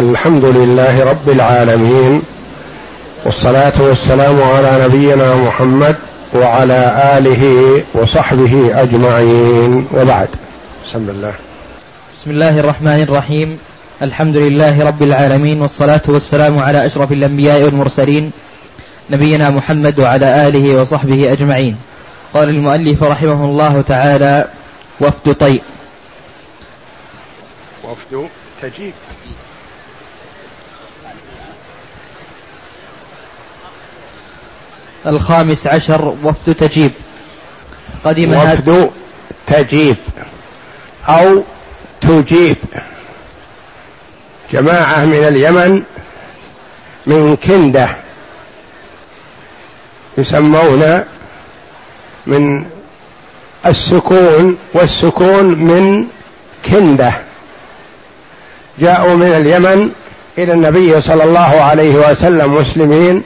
الحمد لله رب العالمين والصلاة والسلام على نبينا محمد وعلى آله وصحبه أجمعين وبعد. بسم الله. بسم الله الرحمن الرحيم. الحمد لله رب العالمين والصلاة والسلام على أشرف الأنبياء والمرسلين نبينا محمد وعلى آله وصحبه أجمعين. قال المؤلف رحمه الله تعالى وفد طيء وفد تجيب. الخامس عشر وفد تجيب. قدم وفد تجيب أو تجيب. جماعة من اليمن من كندة يسمون من السكون والسكون من كندة. جاءوا من اليمن إلى النبي صلى الله عليه وسلم مسلمين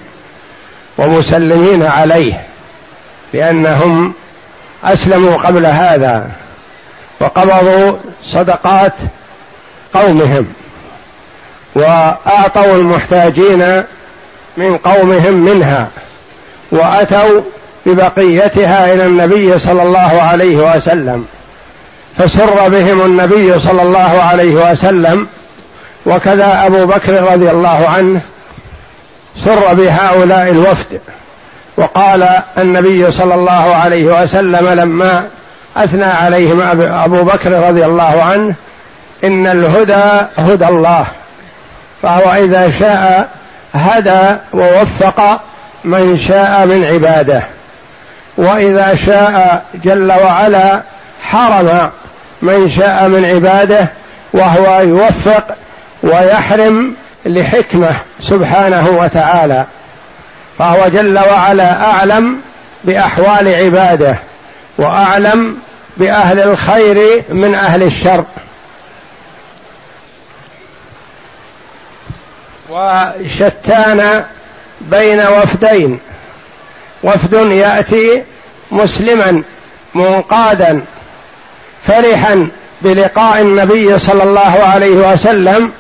ومسلمين عليه لأنهم أسلموا قبل هذا وقبضوا صدقات قومهم وأعطوا المحتاجين من قومهم منها وأتوا ببقيتها إلى النبي صلى الله عليه وسلم فسر بهم النبي صلى الله عليه وسلم وكذا أبو بكر رضي الله عنه سر بهؤلاء الوفد. وقال النبي صلى الله عليه وسلم لما أثنى عليهم أبو بكر رضي الله عنه إن الهدى هدى الله. فهو إذا شاء هدى ووفق من شاء من عباده. وإذا شاء جل وعلا حرم من شاء من عباده وهو يوفق ويحرم لحكمة سبحانه وتعالى. فهو جل وعلا أعلم بأحوال عباده وأعلم بأهل الخير من أهل الشر. وشتان بين وفدين. وفد يأتي مسلما منقادا فرحا بلقاء النبي صلى الله عليه وسلم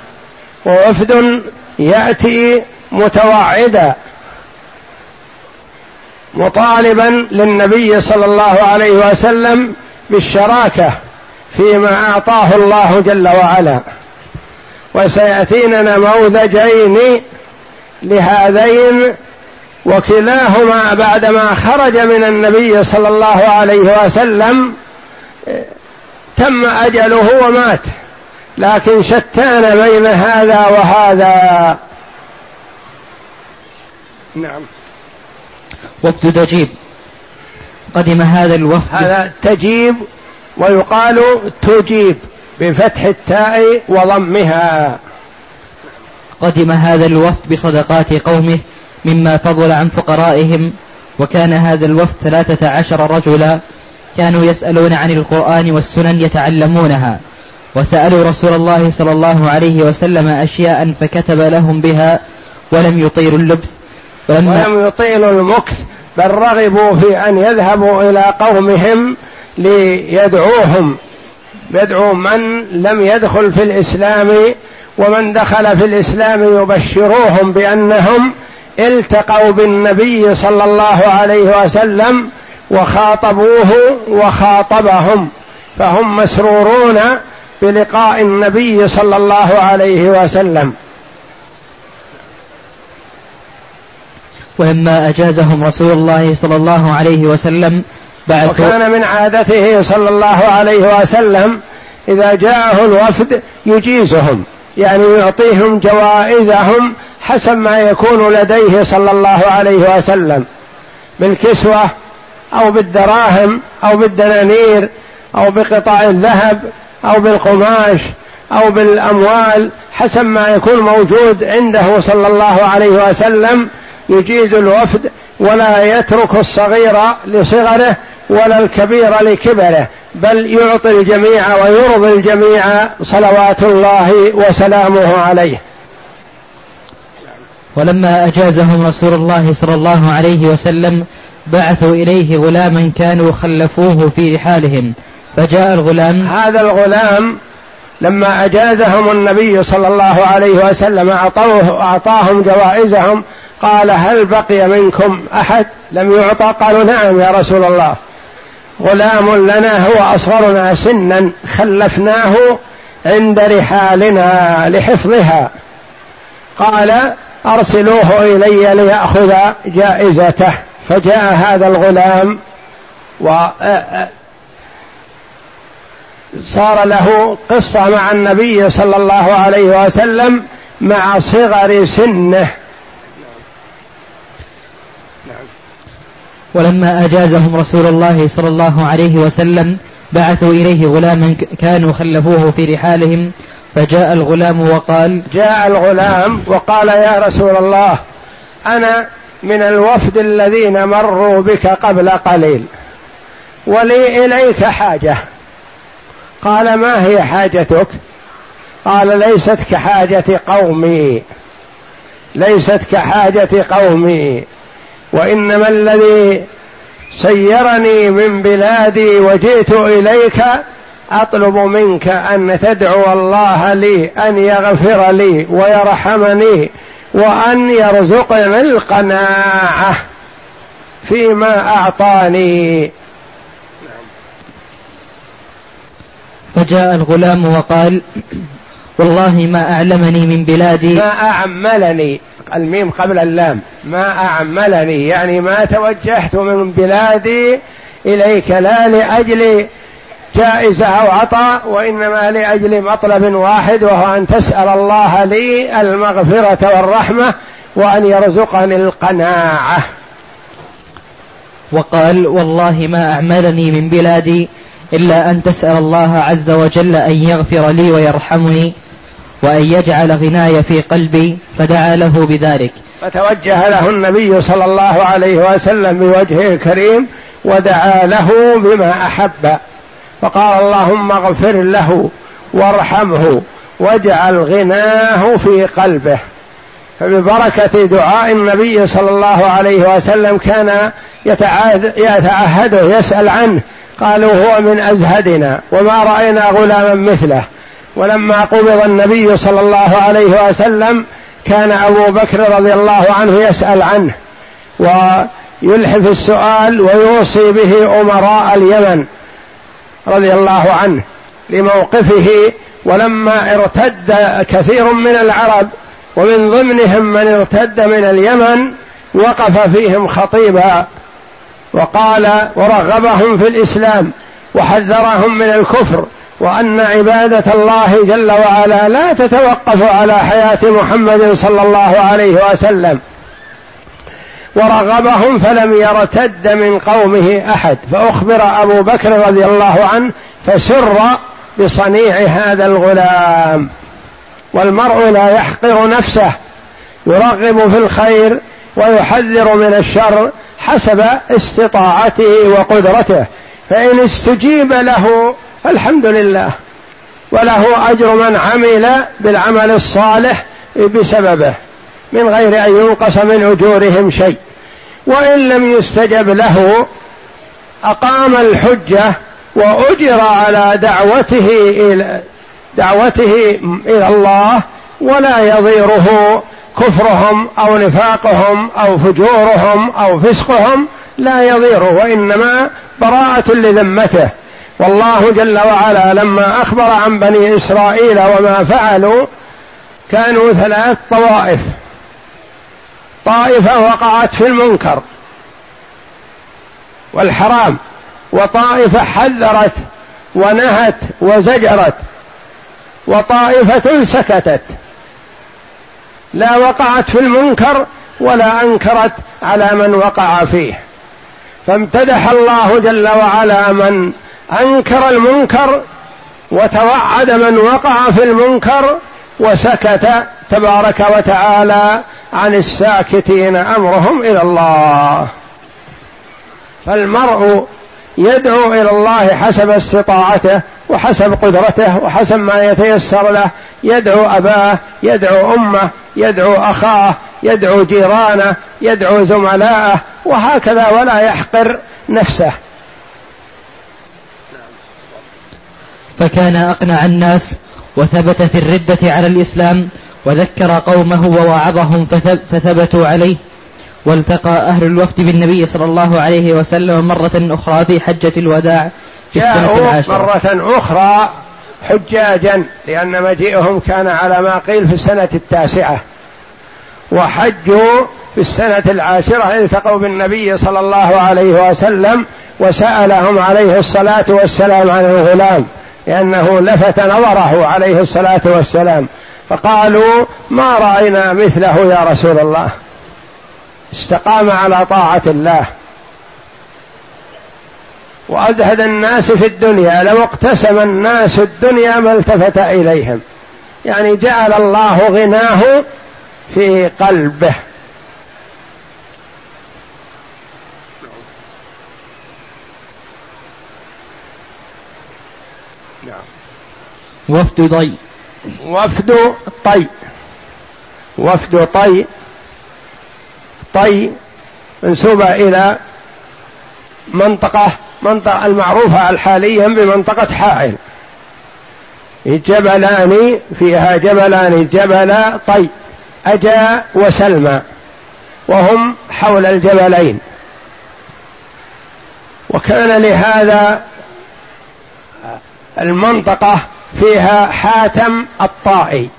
ووفد يأتي متوعدا مطالبا للنبي صلى الله عليه وسلم بالشراكة فيما أعطاه الله جل وعلا. وسياتينا نموذجين لهذين وكلاهما بعدما خرج من النبي صلى الله عليه وسلم تم أجله ومات. لكن شتان بين هذا وهذا. نعم. وفد تجيب. قدم هذا الوفد. هذا تجيب ويقال تجيب بفتح التاء وضمها. قدم هذا الوفد بصدقات قومه مما فضل عن فقرائهم. وكان هذا الوفد ثلاثة عشر رجلا كانوا يسألون عن القرآن والسنن يتعلمونها. وسألوا رسول الله صلى الله عليه وسلم أشياء فكتب لهم بها ولم يطيلوا اللبث. ولم يطيلوا المكث بل رغبوا في أن يذهبوا إلى قومهم ليدعوهم. يدعو من لم يدخل في الإسلام ومن دخل في الإسلام يبشروهم بأنهم التقوا بالنبي صلى الله عليه وسلم وخاطبوه وخاطبهم. فهم مسرورون بلقاء النبي صلى الله عليه وسلم. ولما أجازهم رسول الله صلى الله عليه وسلم بعد وكان من عادته صلى الله عليه وسلم إذا جاءه الوفد يجيزهم يعني يعطيهم جوائزهم حسب ما يكون لديه صلى الله عليه وسلم بالكسوة أو بالدراهم أو بالدنانير أو بقطع الذهب أو بالقماش أو بالأموال حسب ما يكون موجود عنده صلى الله عليه وسلم يجيز الوفد ولا يترك الصغير لصغره ولا الكبير لكبره بل يعطي الجميع ويرضي الجميع صلوات الله وسلامه عليه. ولما أجازهم رسول الله صلى الله عليه وسلم بعثوا إليه غلاما كانوا خلفوه في رحالهم فجاء الغلام. هذا الغلام لما أجازهم النبي صلى الله عليه وسلم أعطوه أعطاهم جوائزهم قال هل بقي منكم أحد؟ لم يعطى قالوا نعم يا رسول الله. غلام لنا هو أصغرنا سنا خلفناه عند رحالنا لحفظها. قال أرسلوه إلي ليأخذ جائزته. فجاء هذا الغلام و صار له قصة مع النبي صلى الله عليه وسلم مع صغر سنه. ولما أجازهم رسول الله صلى الله عليه وسلم بعثوا إليه غلاما كانوا خلفوه في رحالهم فجاء الغلام وقال جاء الغلام وقال يا رسول الله أنا من الوفد الذين مروا بك قبل قليل ولي إليك حاجة. قال ما هي حاجتك؟ قال ليست كحاجة قومي. ليست كحاجة قومي. وإنما الذي سيرني من بلادي وجئت إليك أطلب منك أن تدعو الله لي أن يغفر لي ويرحمني وأن يرزقني القناعة فيما أعطاني. فجاء الغلام وقال والله ما أعلمني من بلادي. ما أعملني الميم قبل اللام ما أعملني يعني ما توجهت من بلادي إليك لا لأجل جائزة أو عطاء وإنما لأجل مطلب واحد وهو أن تسأل الله لي المغفرة والرحمة وأن يرزقني القناعة. وقال والله ما أعملني من بلادي. إلا أن تسأل الله عز وجل أن يغفر لي ويرحمني وأن يجعل غناي في قلبي فدعا له بذلك. فتوجه له النبي صلى الله عليه وسلم بوجهه الكريم ودعا له بما أحب. فقال اللهم اغفر له وارحمه واجعل غناه في قلبه. فببركة دعاء النبي صلى الله عليه وسلم كان يتعهده يسأل عنه قالوا هو من أزهدنا وما رأينا غلاما مثله. ولما قبض النبي صلى الله عليه وسلم كان أبو بكر رضي الله عنه يسأل عنه ويلحف السؤال ويوصي به أمراء اليمن رضي الله عنه لموقفه. ولما ارتد كثير من العرب ومن ضمنهم من ارتد من اليمن وقف فيهم خطيبا وقال ورغبهم في الإسلام وحذرهم من الكفر وأن عبادة الله جل وعلا لا تتوقف على حياة محمد صلى الله عليه وسلم. ورغبهم فلم يرتد من قومه أحد. فأخبر أبو بكر رضي الله عنه فسر بصنيع هذا الغلام. والمرء لا يحقر نفسه يرغب في الخير ويحذر من الشر حسب استطاعته وقدرته فإن استجيب له فالحمد لله وله أجر من عمل بالعمل الصالح بسببه من غير أن ينقص من أجورهم شيء. وإن لم يستجب له أقام الحجة وأجر على دعوته إلى دعوته إلى الله ولا يضيره كفرهم أو نفاقهم أو فجورهم أو فسقهم لا يضيره وإنما براءة لذمته. والله جل وعلا لما أخبر عن بني إسرائيل وما فعلوا كانوا ثلاث طوائف. طائفة وقعت في المنكر والحرام وطائفة حذرت ونهت وزجرت وطائفة سكتت. لا وقعت في المنكر ولا أنكرت على من وقع فيه. فامتدح الله جل وعلا من أنكر المنكر وتوعد من وقع في المنكر وسكت تبارك وتعالى عن الساكتين أمرهم إلى الله. فالمرء يدعو إلى الله حسب استطاعته وحسب قدرته وحسب ما يتيسر له. يدعو أباه يدعو أمه يدعو أخاه يدعو جيرانه يدعو زملائه وهكذا ولا يحقر نفسه. فكان أقنع الناس وثبت في الردة على الإسلام وذكر قومه ووعظهم فثبتوا عليه. والتقى أهل الوفد بالنبي صلى الله عليه وسلم مرة أخرى في حجة الوداع. في السنة العاشرة مرة أخرى حجاجا لأن مجيئهم كان على ما قيل في السنة التاسعة. وحجوا في السنة العاشرة التقوا بالنبي صلى الله عليه وسلم وسألهم عليه الصلاة والسلام عن الغلام لأنه لفت نظره عليه الصلاة والسلام. فقالوا ما رأينا مثله يا رسول الله. استقام على طاعة الله. وأزهد الناس في الدنيا لو اقتسم الناس الدنيا ما التفت إليهم. يعني جعل الله غناه في قلبه. وفد ضي وفد طي وفد طي طي منسوبة إلى منطقة منطقة المعروفة حاليا بمنطقة حائل. جبلان فيها جبلان جبل طي أجا وسلمى وهم حول الجبلين. وكان لهذا المنطقة فيها حاتم الطائي.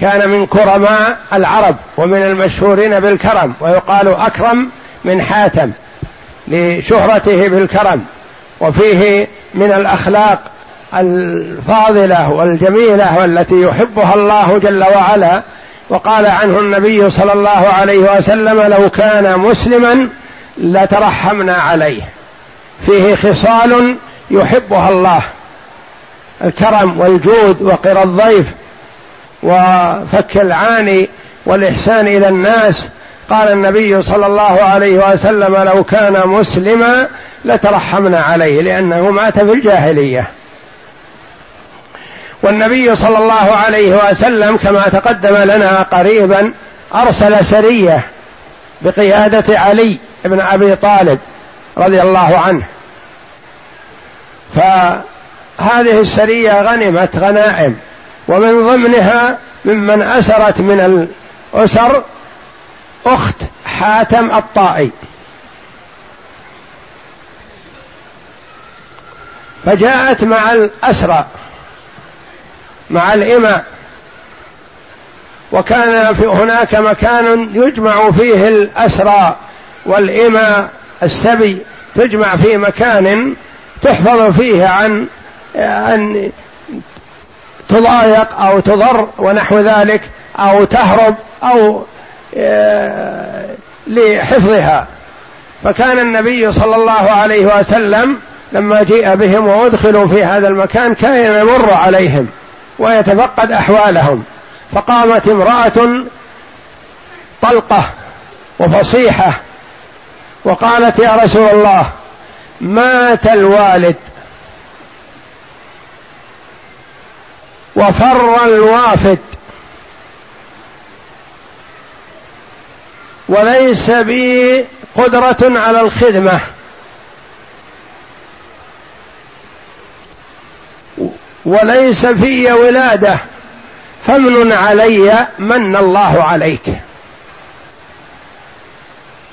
كان من كرماء العرب ومن المشهورين بالكرم ويقال أكرم من حاتم. لشهرته بالكرم وفيه من الأخلاق الفاضلة والجميلة والتي يحبها الله جل وعلا. وقال عنه النبي صلى الله عليه وسلم لو كان مسلما لترحمنا عليه فيه خصال يحبها الله الكرم والجود وقر الضيف وفك العاني والإحسان إلى الناس. قال النبي صلى الله عليه وسلم لو كان مسلما لترحمنا عليه لأنه مات في الجاهلية. والنبي صلى الله عليه وسلم كما تقدم لنا قريبا أرسل سرية بقيادة علي بن أبي طالب رضي الله عنه. فهذه السرية غنمت غنائم ومن ضمنها ممن أسرت من الأسر أخت حاتم الطائي. فجاءت مع الأسرى مع الإماء. وكان في هناك مكان يجمع فيه الأسرى والإماء السبي تجمع في مكان تحفظ فيه عن أن تضايق أو تضر ونحو ذلك أو تهرب أو لحفظها. فكان النبي صلى الله عليه وسلم لما جيء بهم وأدخلوا في هذا المكان كان يمر عليهم ويتفقد أحوالهم. فقامت امرأة طلقة وفصيحة وقالت يا رسول الله مات الوالد. وفر الوافد. وليس بي قدرة على الخدمة. وليس في ولادة. فمن علي من الله عليك.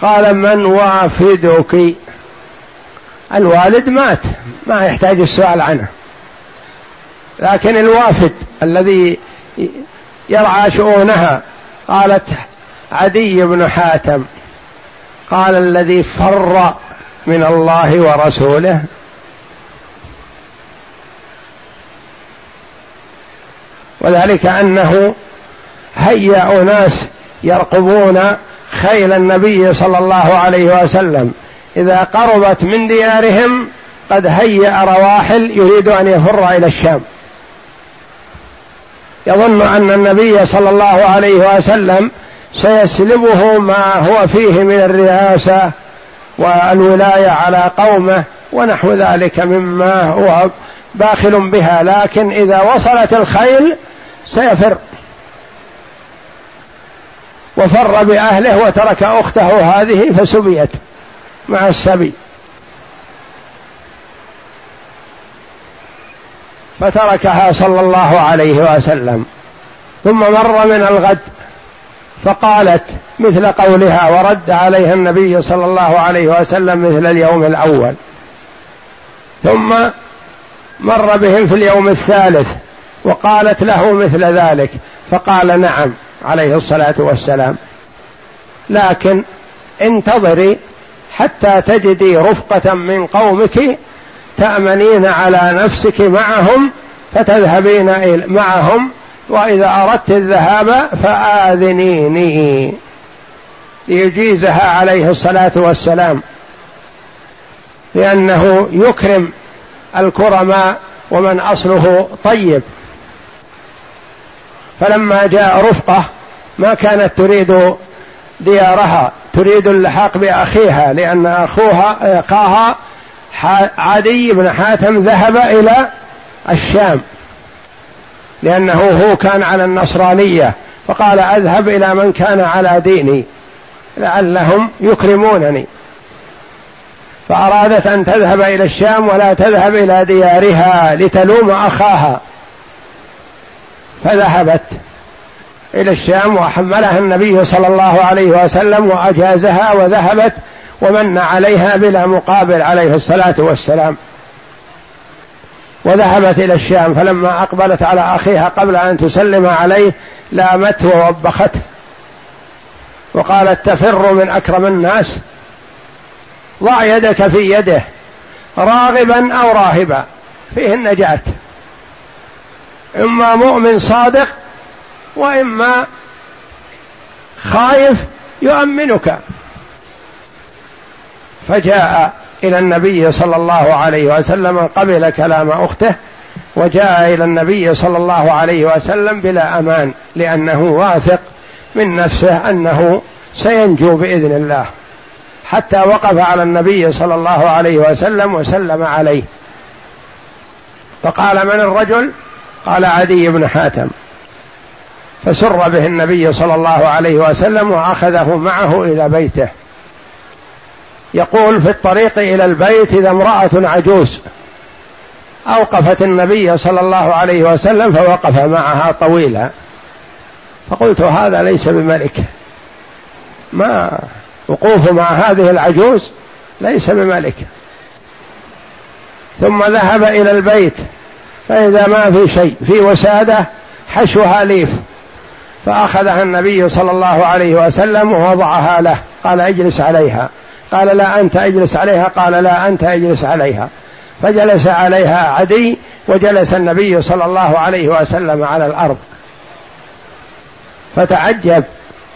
قال من وافدك؟ الوالد مات. ما يحتاج السؤال عنه. لكن الوافد الذي يرعى شؤونها قالت عدي بن حاتم قال الذي فر من الله ورسوله وذلك أنه هيا أناس يرقبون خيل النبي صلى الله عليه وسلم. إذا قربت من ديارهم قد هيأ رواحل يريد أن يفر إلى الشام. يظن أن النبي صلى الله عليه وسلم سيسلبه ما هو فيه من الرئاسة والولاية على قومه ونحو ذلك مما هو باخل بها. لكن إذا وصلت الخيل سيفر. وفر بأهله وترك أخته هذه فسبيت مع السبي. فتركها صلى الله عليه وسلم. ثم مر من الغد. فقالت مثل قولها ورد عليها النبي صلى الله عليه وسلم مثل اليوم الأول. ثم مر بهم في اليوم الثالث وقالت له مثل ذلك فقال نعم عليه الصلاة والسلام. لكن انتظري حتى تجدي رفقة من قومك تأمنين على نفسك معهم فتذهبين معهم وإذا أردت الذهاب فآذنيني. ليجيزها عليه الصلاة والسلام. لأنه يكرم الكرماء ومن أصله طيب. فلما جاء رفقة ما كانت تريد ديارها تريد اللحاق بأخيها لأن أخوها أخاها عدي بن حاتم ذهب إلى الشام. لأنه هو كان على النصرانية فقال أذهب إلى من كان على ديني لعلهم يكرمونني. فأرادت أن تذهب إلى الشام ولا تذهب إلى ديارها لتلوم أخاها. فذهبت إلى الشام وحملها النبي صلى الله عليه وسلم وأجازها وذهبت ومن عليها بلا مقابل عليه الصلاة والسلام. وذهبت إلى الشام فلما أقبلت على أخيها قبل أن تسلم عليه لامته ووبخته. وقالت تفر من أكرم الناس. ضع يدك في يده راغبا أو راهبا. فيه النجاه إما مؤمن صادق وإما خايف يؤمنك. فجاء إلى النبي صلى الله عليه وسلم قبل كلام أخته وجاء إلى النبي صلى الله عليه وسلم بلا أمان لأنه واثق من نفسه أنه سينجو بإذن الله. حتى وقف على النبي صلى الله عليه وسلم وسلم عليه. فقال من الرجل؟ قال عدي بن حاتم. فسر به النبي صلى الله عليه وسلم وأخذه معه إلى بيته. يقول في الطريق إلى البيت إذا امرأة عجوز أوقفت النبي صلى الله عليه وسلم فوقف معها طويلا. فقلت هذا ليس بملك. ما وقوفه مع هذه العجوز ليس بملك. ثم ذهب إلى البيت. فإذا ما في شيء في وسادة حشوها ليف. فأخذها النبي صلى الله عليه وسلم ووضعها له. قال اجلس عليها. قال لا أنت أجلس عليها قال لا أنت أجلس عليها. فجلس عليها عدي وجلس النبي صلى الله عليه وسلم على الأرض. فتعجب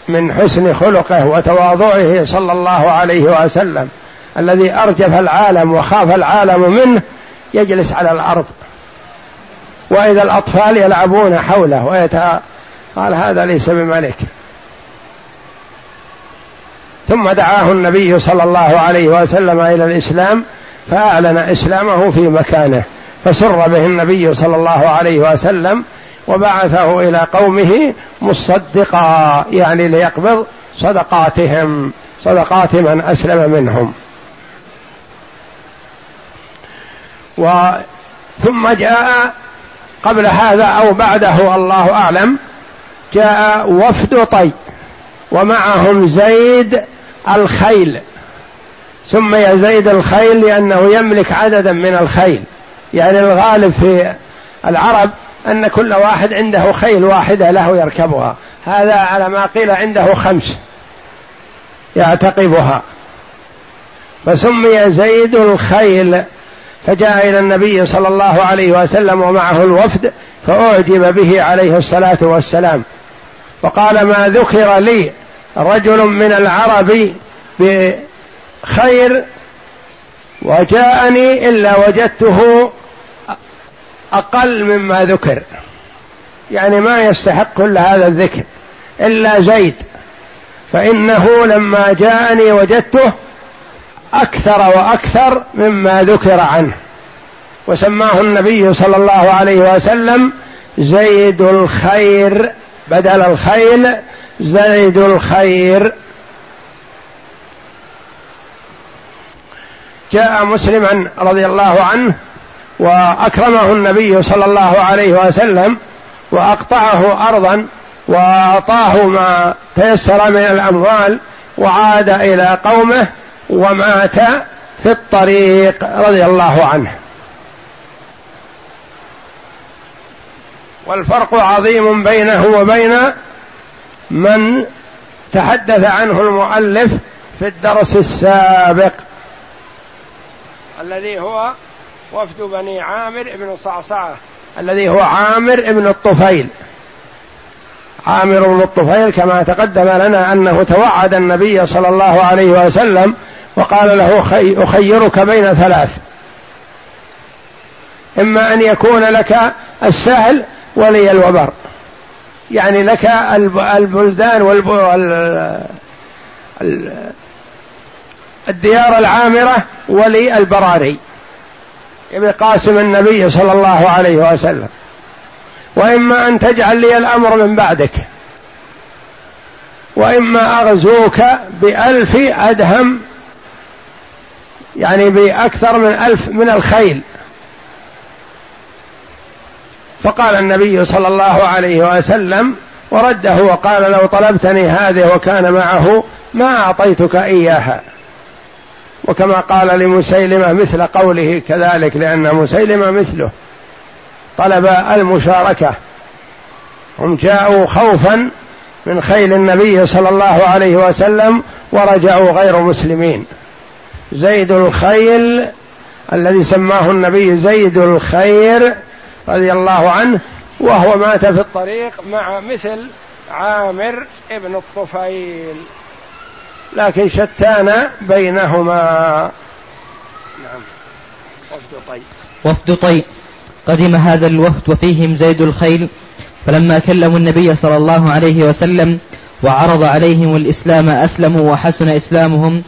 من حسن خلقه وتواضعه صلى الله عليه وسلم. الذي أرجف العالم وخاف العالم منه يجلس على الأرض. وإذا الأطفال يلعبون حوله ويت... قال هذا ليس بملك. ثم دعاه النبي صلى الله عليه وسلم إلى الإسلام فأعلن إسلامه في مكانه فسر به النبي صلى الله عليه وسلم وبعثه إلى قومه مصدقا يعني ليقبض صدقاتهم صدقات من أسلم منهم. و ثم جاء قبل هذا أو بعده الله أعلم جاء وفد طي ومعهم زيد الخيل. سمي زيد الخيل لأنه يملك عددا من الخيل. يعني الغالب في العرب أن كل واحد عنده خيل واحدة له يركبها. هذا على ما قيل عنده خمس يعتقبها. فسمي زيد الخيل فجاء إلى النبي صلى الله عليه وسلم ومعه الوفد فأعجب به عليه الصلاة والسلام. وقال ما ذكر لي رجل من العرب بخير وجاءني إلا وجدته أقل مما ذكر. يعني ما يستحق كل هذا الذكر إلا زيد. فإنه لما جاءني وجدته أكثر وأكثر مما ذكر عنه. وسماه النبي صلى الله عليه وسلم زيد الخير بدل الخيل زيد الخير. جاء مسلما رضي الله عنه وأكرمه النبي صلى الله عليه وسلم وأقطعه أرضا وأعطاه ما تيسر من الأموال وعاد إلى قومه ومات في الطريق رضي الله عنه. والفرق عظيم بينه وبين من تحدث عنه المؤلف في الدرس السابق. الذي هو وفد بني عامر بن صعصعة. الذي هو عامر بن الطفيل. عامر بن الطفيل كما تقدم لنا أنه توعد النبي صلى الله عليه وسلم وقال له أخيرك بين ثلاث. إما أن يكون لك السهل ولي الوبر. يعني لك البلدان الديار العامرة ولي البراري بقاسم النبي صلى الله عليه وسلم. وإما أن تجعل لي الأمر من بعدك. وإما أغزوك بألف أدهم يعني بأكثر من ألف من الخيل. فقال النبي صلى الله عليه وسلم ورده وقال لو طلبتني هذه وكان معه ما أعطيتك إياها. وكما قال لمسيلمة مثل قوله كذلك لأن مسيلمة مثله. طلب المشاركة. هم جاءوا خوفا من خيل النبي صلى الله عليه وسلم ورجعوا غير مسلمين. زيد الخيل الذي سماه النبي زيد الخير رضي الله عنه وهو مات في الطريق مع مثل عامر ابن الطفيل. لكن شتان بينهما. نعم. وفد طي وفد طي قدم هذا الوفد وفيهم زيد الخيل فلما كلموا النبي صلى الله عليه وسلم وعرض عليهم الإسلام أسلموا وحسن إسلامهم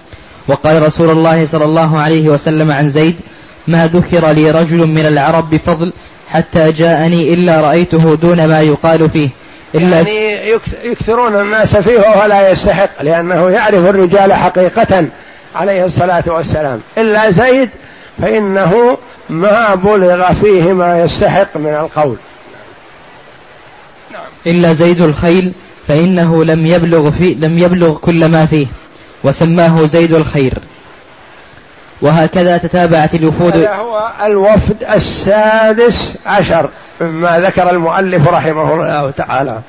وقال رسول الله صلى الله عليه وسلم عن زيد ما ذكر لي رجل من العرب بفضل حتى جاءني إلا رأيته دون ما يقال فيه. إلا يعني يكثرون الناس فيه وهو لا يستحق لأنه يعرف الرجال حقيقة عليه الصلاة والسلام. إلا زيد فإنه ما بلغ فيه ما يستحق من القول. نعم. إلا زيد الخيل فإنه لم يبلغ في لم يبلغ كل ما فيه وسماه زيد الخير. وهكذا تتابعت الوفود. هذا هو الوفد السادس عشر مما ذكر المؤلف رحمه الله تعالى.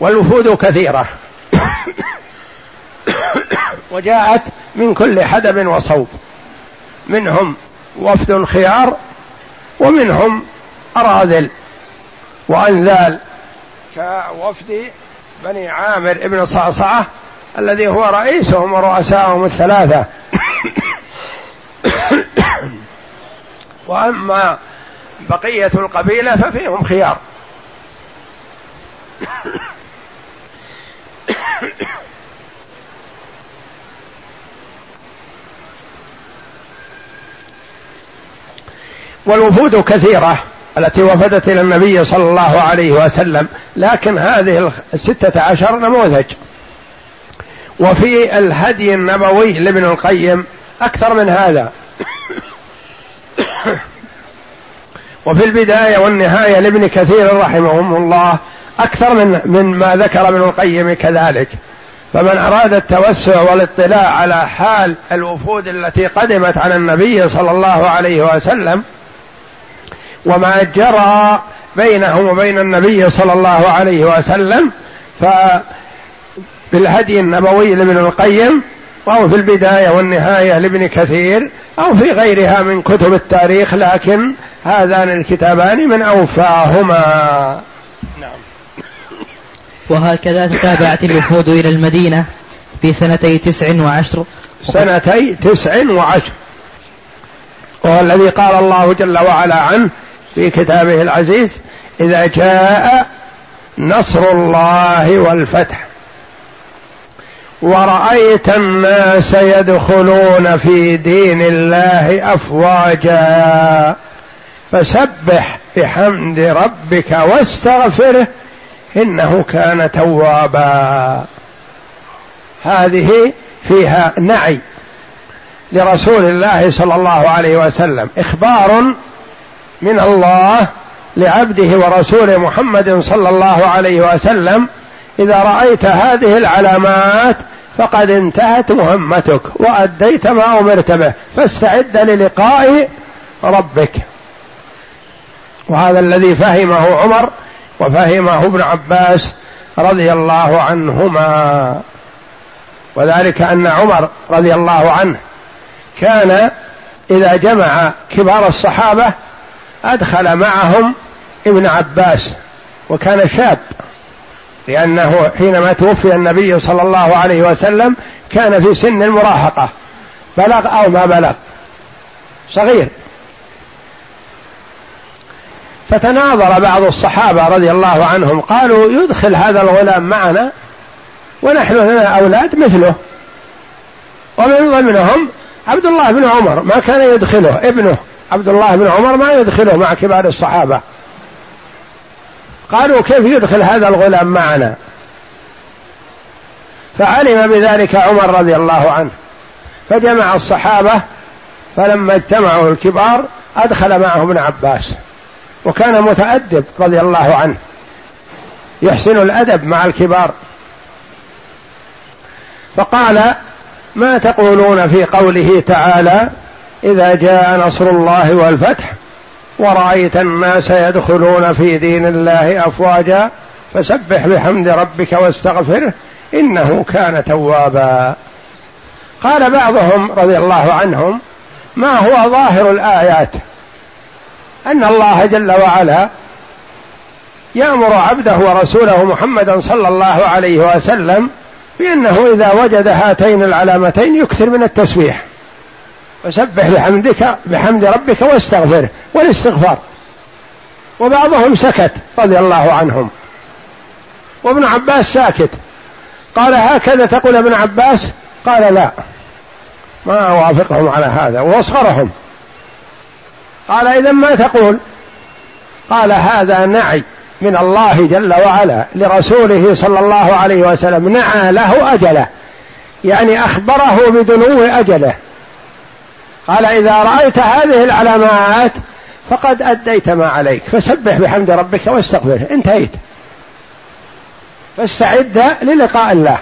والوفود كثيرة. وجاءت من كل حدب وصوب. منهم وفد خيار ومنهم أراذل وأنذال. كوفد بني عامر ابن صعصعة الذي هو رئيسهم ورؤساهم الثلاثة. واما بقية القبيلة ففيهم خيار. والوفود كثيرة التي وفدت إلى النبي صلى الله عليه وسلم لكن هذه الستة عشر نموذج. وفي الهدي النبوي لابن القيم أكثر من هذا. وفي البداية والنهاية لابن كثير رحمهم الله أكثر من من ما ذكر ابن القيم كذلك. فمن أراد التوسع والاطلاع على حال الوفود التي قدمت على النبي صلى الله عليه وسلم وما جرى بينهم وبين النبي صلى الله عليه وسلم فبالهدي النبوي لابن القيم أو في البداية والنهاية لابن كثير أو في غيرها من كتب التاريخ لكن هذان الكتابان من أوفاهما. نعم. وهكذا تتابعت الوفود إلى المدينة في سنتي تسع وعشر. سنتي تسع وعشر. وهو الذي قال الله جل وعلا عنه في كتابه العزيز إذا جاء نصر الله والفتح. ورأيت الناس يدخلون في دين الله أفواجا. فسبح بحمد ربك واستغفره إنه كان توابا. هذه فيها نعي لرسول الله صلى الله عليه وسلم. إخبار من الله لعبده ورسوله محمد صلى الله عليه وسلم إذا رأيت هذه العلامات فقد انتهت مهمتك وأديت ما أمرت به. فاستعد للقاء ربك. وهذا الذي فهمه عمر وفهمه ابن عباس رضي الله عنهما. وذلك أن عمر رضي الله عنه كان إذا جمع كبار الصحابة أدخل معهم ابن عباس وكان شاب. لأنه حينما توفي النبي صلى الله عليه وسلم كان في سن المراهقة. بلغ أو ما بلغ. صغير. فتناظر بعض الصحابة رضي الله عنهم قالوا يدخل هذا الغلام معنا ونحن لنا أولاد مثله. ومن ضمنهم عبد الله بن عمر ما كان يدخله ابنه. عبد الله بن عمر ما يدخله مع كبار الصحابة. قالوا كيف يدخل هذا الغلام معنا؟ فعلم بذلك عمر رضي الله عنه فجمع الصحابة فلما اجتمعوا الكبار أدخل معهم ابن عباس وكان متأدب رضي الله عنه يحسن الأدب مع الكبار. فقال ما تقولون في قوله تعالى إذا جاء نصر الله والفتح ورأيت الناس يدخلون في دين الله أفواجا فسبح بحمد ربك واستغفره إنه كان توابا. قال بعضهم رضي الله عنهم ما هو ظاهر الآيات؟ أن الله جل وعلا يأمر عبده ورسوله محمدا صلى الله عليه وسلم بأنه إذا وجد هاتين العلامتين يكثر من التسبيح. وسبح بحمدك بحمد ربك واستغفره. والاستغفار. وبعضهم سكت رضي الله عنهم. وابن عباس ساكت. قال هكذا تقول ابن عباس؟ قال لا. ما أوافقهم على هذا. واصغرهم قال إذا ما تقول؟ قال هذا نعي من الله جل وعلا لرسوله صلى الله عليه وسلم. نعى له أجله. يعني أخبره بدنو أجله. قال إذا رأيت هذه العلامات فقد أديت ما عليك فسبح بحمد ربك واستغفره انتهيت. فاستعد للقاء الله.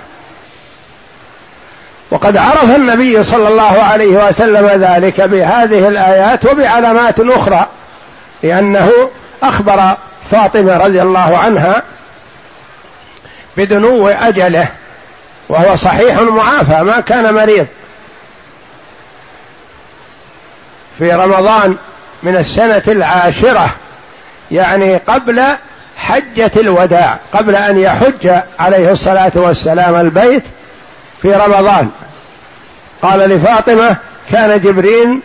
وقد عرف النبي صلى الله عليه وسلم ذلك بهذه الآيات وبعلامات أخرى لأنه أخبر فاطمة رضي الله عنها بدنو أجله وهو صحيح معافى ما كان مريض. في رمضان من السنة العاشرة يعني قبل حجة الوداع قبل أن يحج عليه الصلاة والسلام البيت في رمضان. قال لفاطمة كان جبريل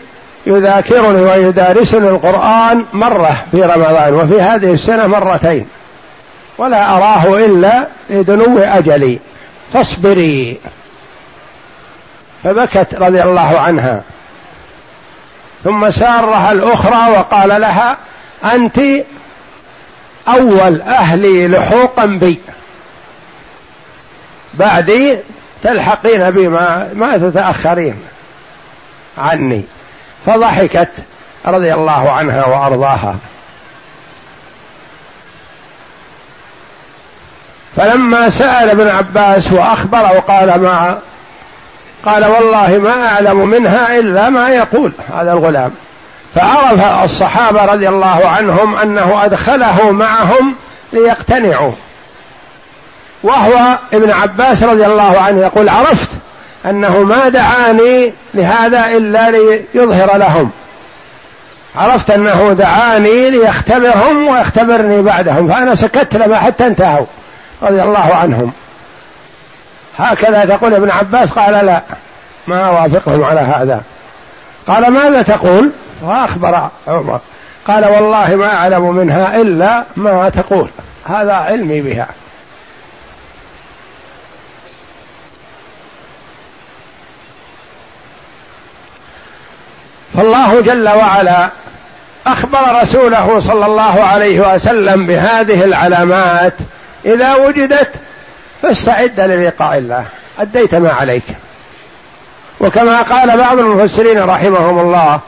يذاكرني ويدارسني القرآن مرة في رمضان وفي هذه السنة مرتين ولا أراه إلا لدنو أجلي فاصبري. فبكت رضي الله عنها. ثم سارها الأخرى وقال لها أنت أول أهلي لحوقا بي. بعدي تلحقين بي ما, ما تتأخرين عني. فضحكت رضي الله عنها وأرضاها. فلما سأل ابن عباس وأخبره وقال ما قال والله ما أعلم منها إلا ما يقول هذا الغلام. فعرف الصحابة رضي الله عنهم أنه أدخله معهم ليقتنعوا. وهو ابن عباس رضي الله عنه يقول عرفت أنه ما دعاني لهذا إلا ليظهر لهم. عرفت أنه دعاني ليختبرهم ويختبرني بعدهم. فأنا سكت لما حتى انتهوا رضي الله عنهم. هكذا تقول ابن عباس قال لا ما أوافقهم على هذا. قال ماذا تقول؟ فأخبر عمر. قال والله ما أعلم منها إلا ما تقول. هذا علمي بها. فالله جل وعلا أخبر رسوله صلى الله عليه وسلم بهذه العلامات إذا وجدت فاستعد للقاء الله. أديت ما عليك. وكما قال بعض المفسرين رحمهم الله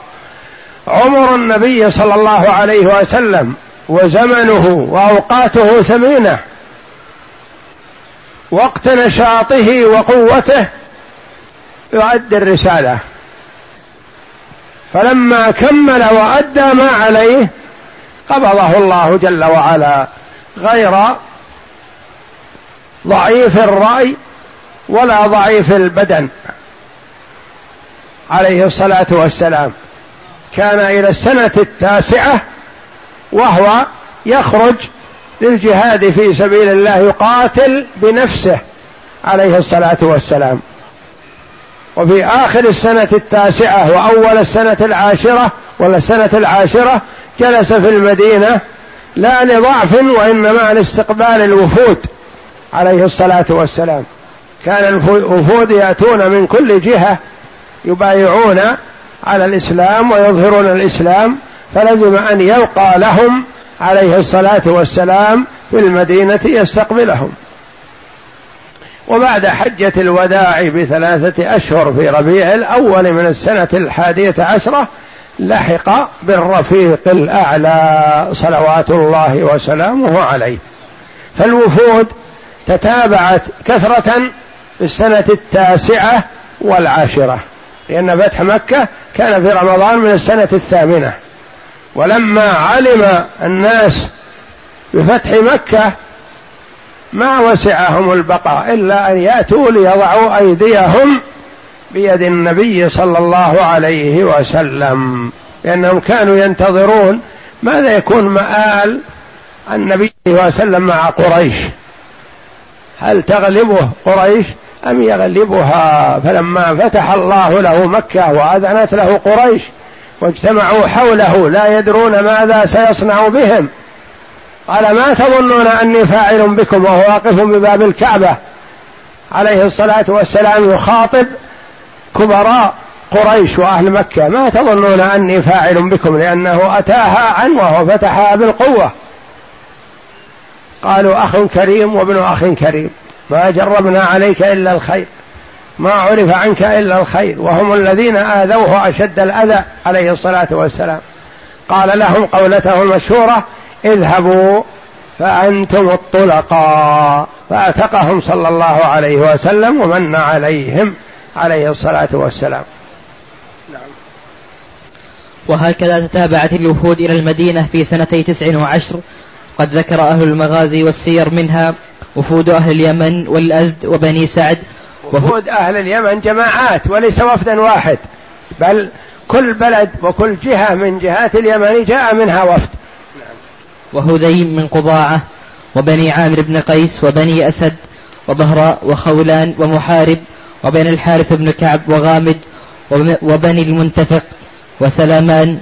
عمر النبي صلى الله عليه وسلم وزمنه وأوقاته ثمينة. وقت نشاطه وقوته يؤدي الرسالة. فلما كمل وأدى ما عليه قبضه الله جل وعلا غير ضعيف الرأي ولا ضعيف البدن. عليه الصلاة والسلام. كان إلى السنة التاسعة وهو يخرج للجهاد في سبيل الله يقاتل بنفسه عليه الصلاة والسلام. وفي آخر السنة التاسعة وأول السنة العاشرة ولا السنة العاشرة جلس في المدينة لا لضعف وإنما لاستقبال الوفود. عليه الصلاة والسلام. كان الوفود يأتون من كل جهة يبايعون على الإسلام ويظهرون الإسلام فلزم أن يلقى لهم عليه الصلاة والسلام في المدينة يستقبلهم. وبعد حجة الوداع بثلاثة أشهر في ربيع الأول من السنة الحادية عشرة لحق بالرفيق الأعلى صلوات الله وسلامه عليه. فالوفود تتابعت كثرة في السنة التاسعة والعاشرة لأن فتح مكة كان في رمضان من السنة الثامنة. ولما علم الناس بفتح مكة ما وسعهم البقاء إلا أن يأتوا ليضعوا أيديهم بيد النبي صلى الله عليه وسلم لأنهم كانوا ينتظرون ماذا يكون مآل النبي صلى الله عليه وسلم مع قريش. هل تغلبه قريش أم يغلبها؟ فلما فتح الله له مكة وأذنت له قريش واجتمعوا حوله لا يدرون ماذا سيصنع بهم. قال ما تظنون أني فاعل بكم وهو واقف بباب الكعبة؟ عليه الصلاة والسلام يخاطب كبراء قريش وأهل مكة. ما تظنون أني فاعل بكم لأنه أتاها عن وهو فتحها بالقوة؟ قالوا أخ كريم وابن أخ كريم. ما جربنا عليك إلا الخير. ما عرف عنك إلا الخير. وهم الذين آذوه أشد الأذى عليه الصلاة والسلام. قال لهم قولته المشهوره اذهبوا فأنتم الطلقاء. فأعتقهم صلى الله عليه وسلم ومن عليهم عليه الصلاة والسلام. نعم. وهكذا تتابعت الوفود إلى المدينة في سنتي تسع وعشر قد ذكر أهل المغازي والسير منها وفود أهل اليمن والأزد وبني سعد وفود أهل اليمن جماعات وليس وفدا واحد بل كل بلد وكل جهة من جهات اليمن جاء منها وفد. وهذيم من قضاعة وبني عامر بن قيس وبني أسد وبهراء وخولان ومحارب وبين الحارث بن كعب وغامد وبني المنتفق وسلامان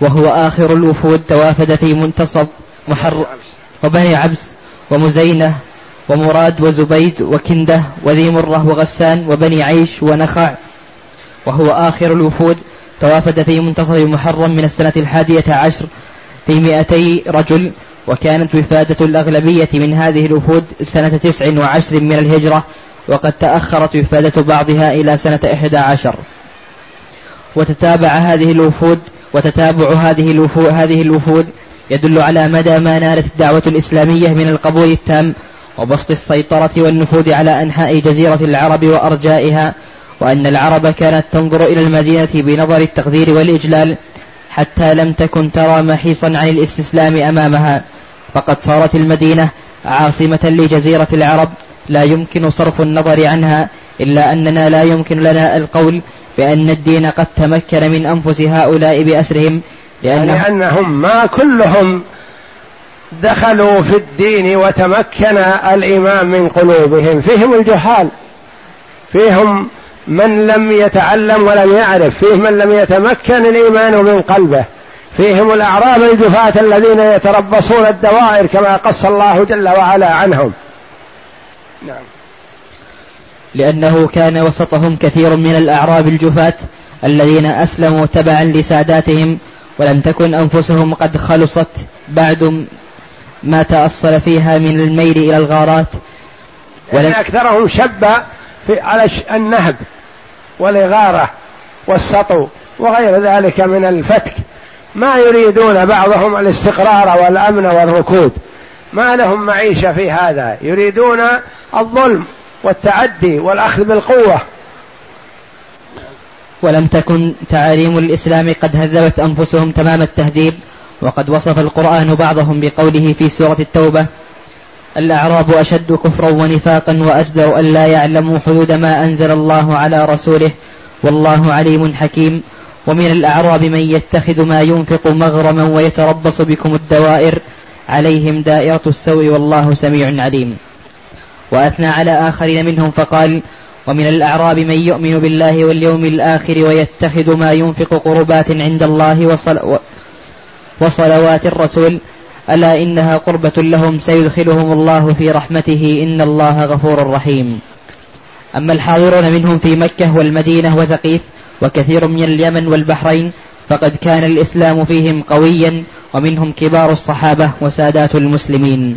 وهو آخر الوفود توافد في منتصف محر وبني عبس ومزينة ومراد وزبيد وكندة وذي مرة وغسان وبني عيش ونخع وهو آخر الوفود. توافد في منتصف محرم من السنة الحادية عشر في مئتي رجل وكانت وفادة الأغلبية من هذه الوفود سنة تسع وعشر من الهجرة وقد تأخرت وفادة بعضها إلى سنة إحدى عشر. وتتابع هذه الوفود وتتابع هذه الوفود, هذه الوفود يدل على مدى ما نالت الدعوة الإسلامية من القبول التام وبسط السيطرة والنفوذ على أنحاء جزيرة العرب وأرجائها وأن العرب كانت تنظر إلى المدينة بنظر التقدير والإجلال حتى لم تكن ترى محيصا عن الاستسلام أمامها. فقد صارت المدينة عاصمة لجزيرة العرب لا يمكن صرف النظر عنها إلا أننا لا يمكن لنا القول بأن الدين قد تمكن من أنفس هؤلاء بأسرهم لأنهم, لأنهم ما كلهم دخلوا في الدين وتمكن الإيمان من قلوبهم. فيهم الجهال. فيهم من لم يتعلم ولم يعرف. فيه من لم يتمكن الإيمان من قلبه. فيهم الأعراب الجفاة الذين يتربصون الدوائر كما قص الله جل وعلا عنهم. نعم. لأنه كان وسطهم كثير من الأعراب الجفاة الذين أسلموا تبعا لساداتهم ولم تكن أنفسهم قد خلصت بعد ما تأصل فيها من الميل إلى الغارات. ولن أكثرهم شب في على النهب والإغارة والسطو وغير ذلك من الفتك. ما يريدون بعضهم الاستقرار والأمن والركود. ما لهم معيشة في هذا. يريدون الظلم والتعدي والأخذ بالقوة. ولم تكن تعاليم الإسلام قد هذبت أنفسهم تمام التهذيب وقد وصف القرآن بعضهم بقوله في سورة التوبة الأعراب أشد كفرا ونفاقا وأجدر أن لا يعلموا حدود ما أنزل الله على رسوله والله عليم حكيم. ومن الأعراب من يتخذ ما ينفق مغرما ويتربص بكم الدوائر عليهم دائرة السوء والله سميع عليم. وأثنى على آخرين منهم فقال ومن الأعراب من يؤمن بالله واليوم الآخر ويتخذ ما ينفق قربات عند الله وصل وصلوات الرسول ألا إنها قربة لهم سيدخلهم الله في رحمته إن الله غفور رحيم. أما الحاضرون منهم في مكة والمدينة وثقيف وكثير من اليمن والبحرين فقد كان الإسلام فيهم قويا ومنهم كبار الصحابة وسادات المسلمين.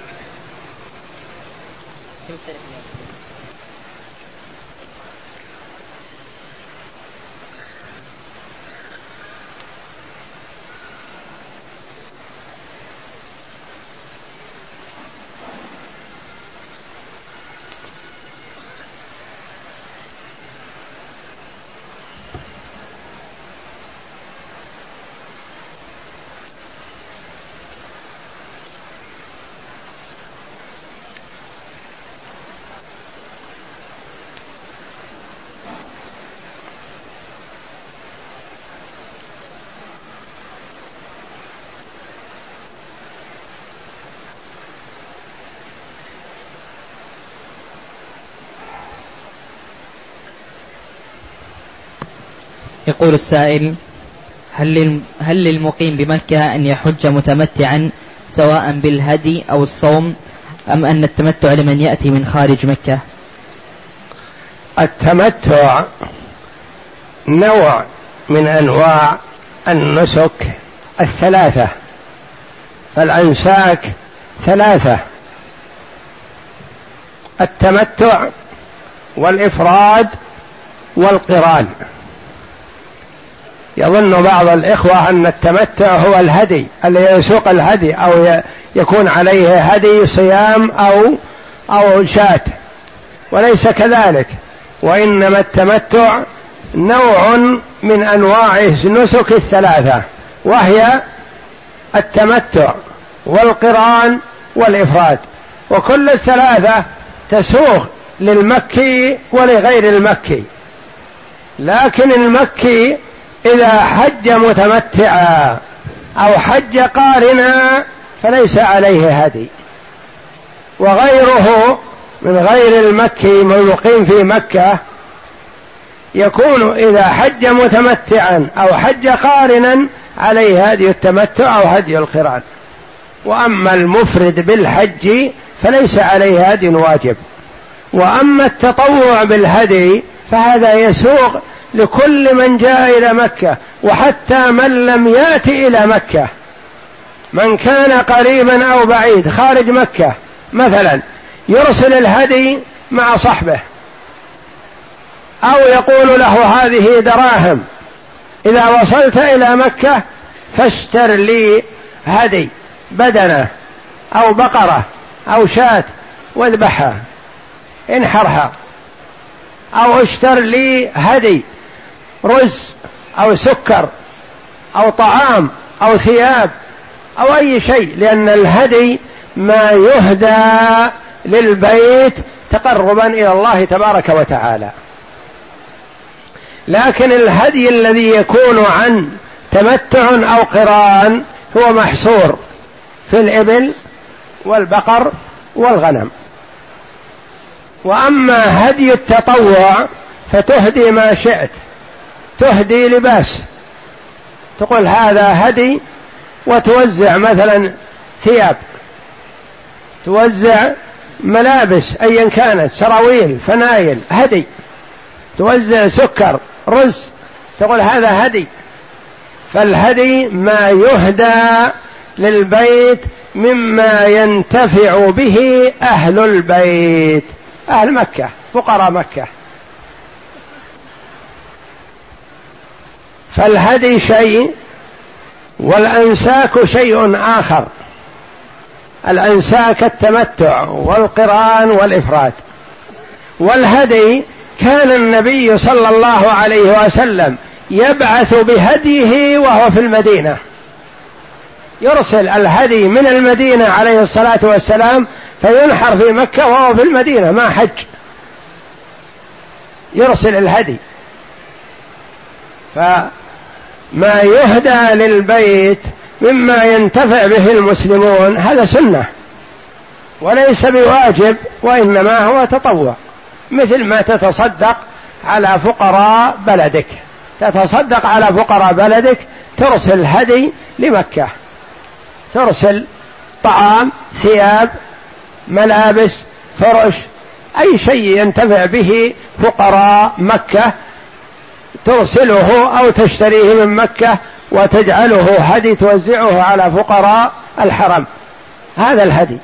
يقول السائل هل هل للمقيم بمكة أن يحج متمتعا سواء بالهدي أو الصوم أم أن التمتع لمن يأتي من خارج مكة؟ التمتع نوع من أنواع النسك الثلاثة فالأنساك ثلاثة. التمتع والإفراد والقران. يظن بعض الإخوة أن التمتع هو الهدي اللي يسوق الهدي أو يكون عليه هدي صيام أو أو شاة. وليس كذلك. وإنما التمتع نوع من أنواع النسك الثلاثة وهي التمتع والقران والإفراد. وكل الثلاثة تسوق للمكي ولغير المكي. لكن المكي إذا حج متمتعا أو حج قارنا فليس عليه هدي. وغيره من غير المكي من المقيم في مكة يكون إذا حج متمتعا أو حج قارنا عليه هدي التمتع أو هدي القران. وأما المفرد بالحج فليس عليه هدي واجب. وأما التطوع بالهدي فهذا يسوق لكل من جاء إلى مكة وحتى من لم يأت إلى مكة. من كان قريبا أو بعيد خارج مكة مثلا يرسل الهدي مع صحبه. أو يقول له هذه دراهم إذا وصلت إلى مكة فاشتر لي هدي بدنة أو بقرة أو شاة واذبحها انحرها. أو اشتر لي هدي. رز أو سكر أو طعام أو ثياب أو أي شيء لأن الهدي ما يهدى للبيت تقربا إلى الله تبارك وتعالى. لكن الهدي الذي يكون عن تمتع أو قران هو محصور في الإبل والبقر والغنم. وأما هدي التطوع فتهدي ما شئت. تهدي لباس. تقول هذا هدي وتوزع مثلا ثياب. توزع ملابس ايا كانت سراويل فنايل هدي. توزع سكر رز تقول هذا هدي. فالهدي ما يهدى للبيت مما ينتفع به أهل البيت. أهل مكة فقراء مكة. فالهدي شيء والأنساك شيء آخر. الأنساك التمتع والقرآن والإفراد. والهدي كان النبي صلى الله عليه وسلم يبعث بهديه وهو في المدينة. يرسل الهدي من المدينة عليه الصلاة والسلام فينحر في مكة وهو في المدينة ما حج. يرسل الهدي. فما يهدى للبيت مما ينتفع به المسلمون هذا سنة. وليس بواجب وإنما هو تطوع. مثل ما تتصدق على فقراء بلدك. تتصدق على فقراء بلدك ترسل هدي لمكة. ترسل طعام ثياب ملابس فرش أي شيء ينتفع به فقراء مكة ترسله أو تشتريه من مكة وتجعله هدي توزعه على فقراء الحرم. هذا الهدي.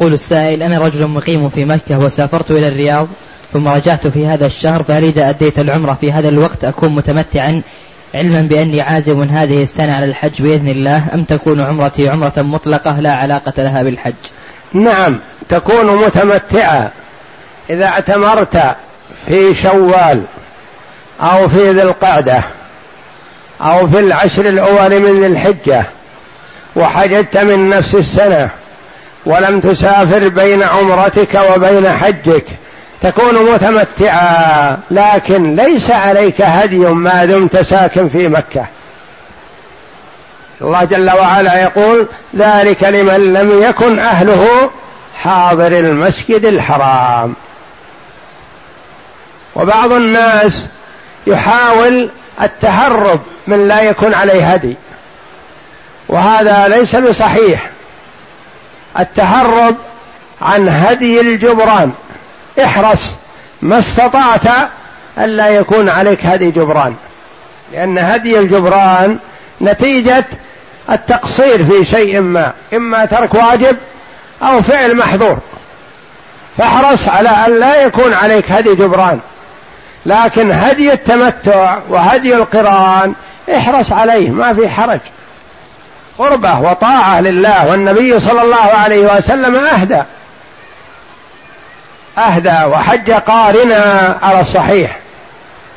يقول السائل أنا رجل مقيم في مكة وسافرت إلى الرياض ثم رجعت في هذا الشهر فهل إذا أديت العمرة. في هذا الوقت أكون متمتعا علما بأني عازم هذه السنة على الحج بإذن الله. أم تكون عمرتي عمرة مطلقة لا علاقة لها بالحج؟ نعم تكون متمتعا إذا اعتمرت في شوال أو في ذي القعدة أو في العشر الأول من ذي الحجة وحججت من نفس السنة ولم تسافر بين عمرتك وبين حجك. تكون متمتعا لكن ليس عليك هدي ما دمت ساكن في مكة. الله جل وعلا يقول ذلك لمن لم يكن أهله حاضر المسجد الحرام. وبعض الناس يحاول التهرب من لا يكون عليه هدي. وهذا ليس بصحيح. التهرب عن هدي الجبران. احرص ما استطعت ألا يكون عليك هدي جبران. لأن هدي الجبران نتيجة التقصير في شيء ما إما ترك واجب أو فعل محظور. فاحرص على أن لا يكون عليك هدي جبران. لكن هدي التمتع وهدي القران احرص عليه ما في حرج. قربة وطاعة لله والنبي صلى الله عليه وسلم أهدى. أهدى وحج قارنا على الصحيح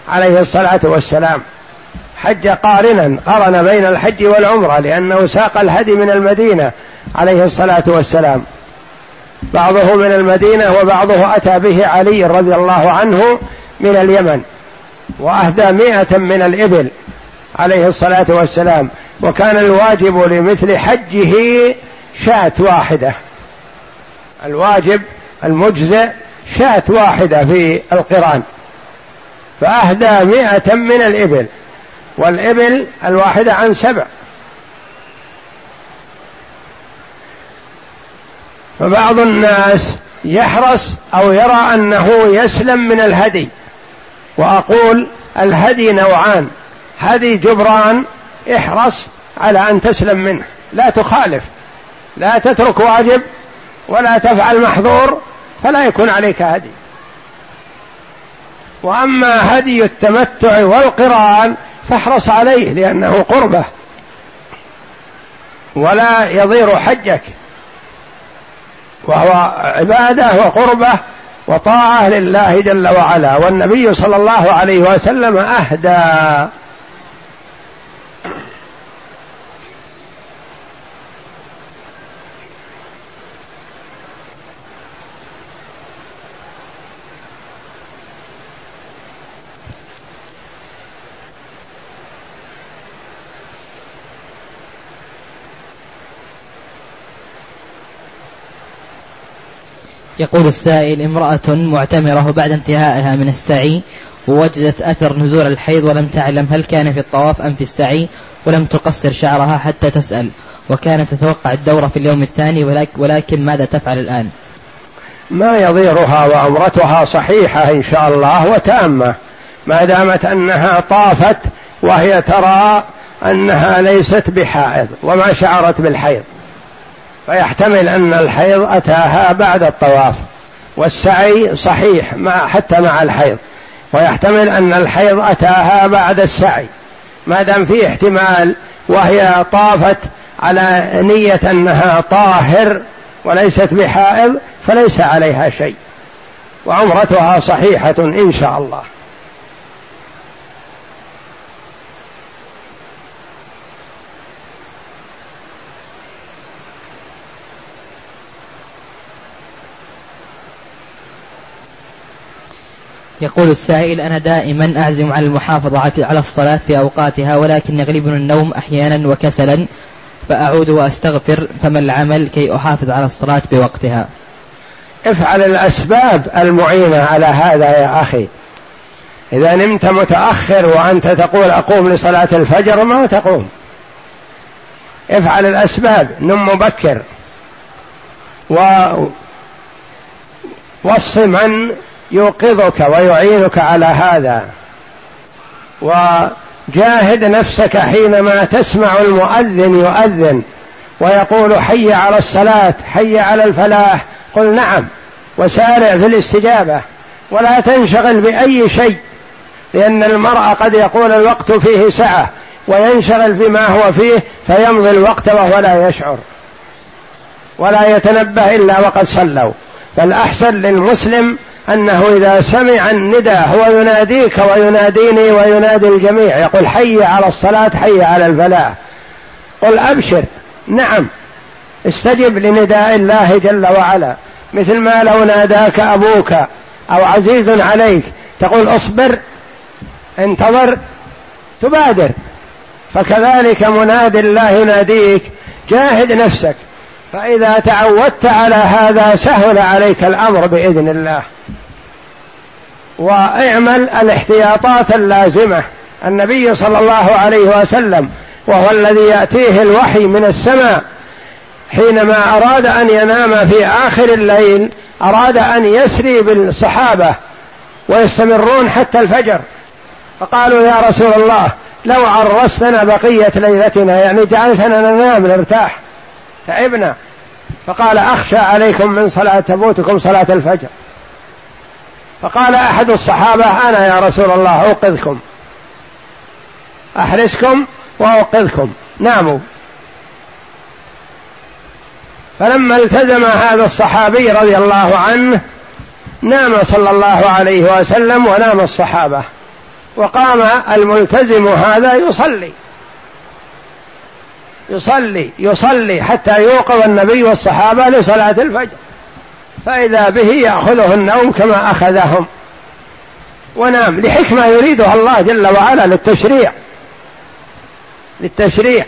عليه الصلاة والسلام. حج قارنا قرن بين الحج والعمرة لأنه ساق الهدي من المدينة عليه الصلاة والسلام. بعضه من المدينة وبعضه أتى به علي رضي الله عنه من اليمن. وأهدى مئة من الإبل عليه الصلاة والسلام. وكان الواجب لمثل حجه شاة واحدة. الواجب المجزئ شاة واحدة في القرآن. فأهدى مئة من الإبل. والإبل الواحدة عن سبع. فبعض الناس يحرص أو يرى أنه يسلم من الهدي. وأقول الهدي نوعان. هدي جبران احرص على أن تسلم منه. لا تخالف. لا تترك واجب ولا تفعل محظور فلا يكون عليك هدي. وأما هدي التمتع والقران فاحرص عليه لأنه قربه. ولا يضير حجك. وهو عبادة وقربة وطاعة لله جل وعلا والنبي صلى الله عليه وسلم أهدى. يقول السائل امرأة معتمرة بعد انتهائها من السعي ووجدت أثر نزول الحيض ولم تعلم هل كان في الطواف أم في السعي ولم تقصر شعرها حتى تسأل وكانت تتوقع الدورة في اليوم الثاني ولكن ماذا تفعل الآن؟ ما يضيرها وعمرتها صحيحة إن شاء الله وتامة ما دامت أنها طافت وهي ترى أنها ليست بحائض وما شعرت بالحيض. فيحتمل أن الحيض أتاها بعد الطواف والسعي صحيح مع حتى مع الحيض ويحتمل أن الحيض أتاها بعد السعي. ما دام في احتمال وهي طافت على نية أنها طاهر وليست بحائض فليس عليها شيء. وعمرتها صحيحة إن شاء الله. يقول السائل أنا دائما أعزم على المحافظة على الصلاة في أوقاتها ولكن يغلبني النوم أحيانا وكسلا فأعود وأستغفر فما العمل كي أحافظ على الصلاة بوقتها؟ افعل الأسباب المعينة على هذا يا أخي. إذا نمت متأخر وأنت تقول أقوم لصلاة الفجر ما تقوم. افعل الأسباب نم مبكر. و وص من يوقظك ويعينك على هذا. وجاهد نفسك حينما تسمع المؤذن يؤذن ويقول حي على الصلاة حي على الفلاح. قل نعم وسارع في الاستجابة. ولا تنشغل بأي شيء لأن المرء قد يقول الوقت فيه سعة وينشغل بما هو فيه فيمضي الوقت وهو لا يشعر. ولا يتنبه إلا وقد صلوا. فالأحسن للمسلم أنه إذا سمع النداء هو يناديك ويناديني وينادي الجميع يقول حي على الصلاة حي على الفلاح. قل أبشر. نعم. استجب لنداء الله جل وعلا. مثل ما لو ناداك أبوك أو عزيز عليك تقول اصبر انتظر تبادر. فكذلك منادي الله يناديك جاهد نفسك. فإذا تعودت على هذا سهل عليك الأمر بإذن الله. واعمل الاحتياطات اللازمة. النبي صلى الله عليه وسلم وهو الذي يأتيه الوحي من السماء حينما أراد أن ينام في آخر الليل أراد أن يسري بالصحابة ويستمرون حتى الفجر. فقالوا يا رسول الله لو عرستنا بقية ليلتنا يعني جعلتنا ننام نرتاح. تعبنا. فقال أخشى عليكم من صلاة تبوتكم صلاة الفجر. فقال أحد الصحابة أنا يا رسول الله أوقظكم. أحرسكم وأوقظكم. ناموا فلما التزم هذا الصحابي رضي الله عنه نام صلى الله عليه وسلم ونام الصحابة. وقام الملتزم هذا يصلي. يصلي يصلي حتى يوقظ النبي والصحابة لصلاة الفجر. فإذا به يأخذه النوم كما أخذهم. ونام لحكمة يريدها الله جل وعلا للتشريع. للتشريع.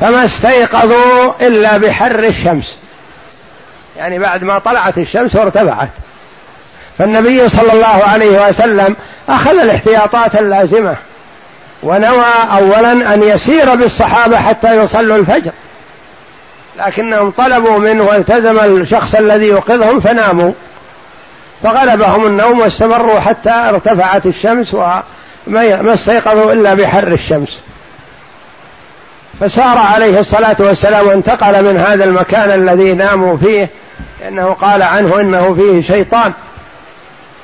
فما استيقظوا إلا بحر الشمس. يعني بعد ما طلعت الشمس وارتفعت. فالنبي صلى الله عليه وسلم أخذ الاحتياطات اللازمة. ونوى أولا أن يسير بالصحابة حتى يصلوا الفجر. لكنهم طلبوا منه والتزم الشخص الذي يوقظهم فناموا. فغلبهم النوم واستمروا حتى ارتفعت الشمس وما استيقظوا إلا بحر الشمس. فسار عليه الصلاة والسلام وانتقل من هذا المكان الذي ناموا فيه لأنه قال عنه إنه فيه شيطان.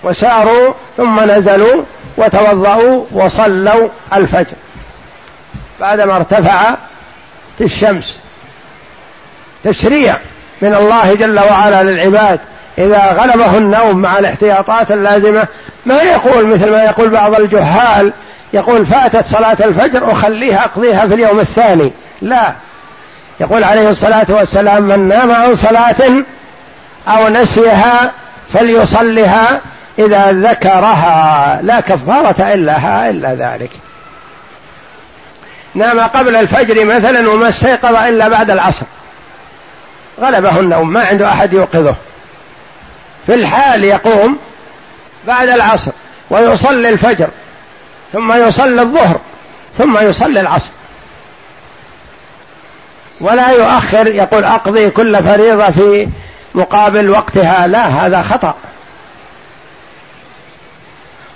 وساروا ثم نزلوا وتوضأوا وصلوا الفجر. بعدما ارتفعت الشمس. تشريع من الله جل وعلا للعباد. إذا غلبه النوم مع الاحتياطات اللازمة ما يقول مثل ما يقول بعض الجهال يقول فاتت صلاة الفجر أخليها أقضيها في اليوم الثاني. لا. يقول عليه الصلاة والسلام من نام عن صلاة أو نسيها فليصلها إذا ذكرها. لا كفارة إلا إلا ذلك. نام قبل الفجر مثلا وما استيقظ إلا بعد العصر. غلبه النوم ما عنده أحد يوقظه. في الحال يقوم بعد العصر ويصلي الفجر ثم يصلي الظهر ثم يصلي العصر. ولا يؤخر يقول أقضي كل فريضة في مقابل وقتها. لا هذا خطأ.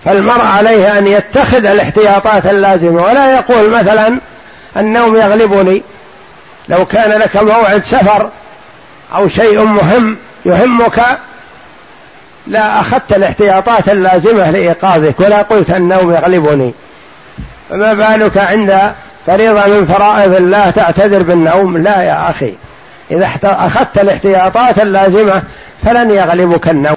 فالمرء عليه أن يتخذ الاحتياطات اللازمة. ولا يقول مثلا النوم يغلبني. لو كان لك موعد سفر أو شيء مهم يهمك لا أخذت الاحتياطات اللازمة لإيقاظك ولا قلت النوم يغلبني. فما بالك عند فريضة من فرائض الله تعتذر بالنوم؟ لا يا أخي. إذا أخذت الاحتياطات اللازمة فلن يغلبك النوم.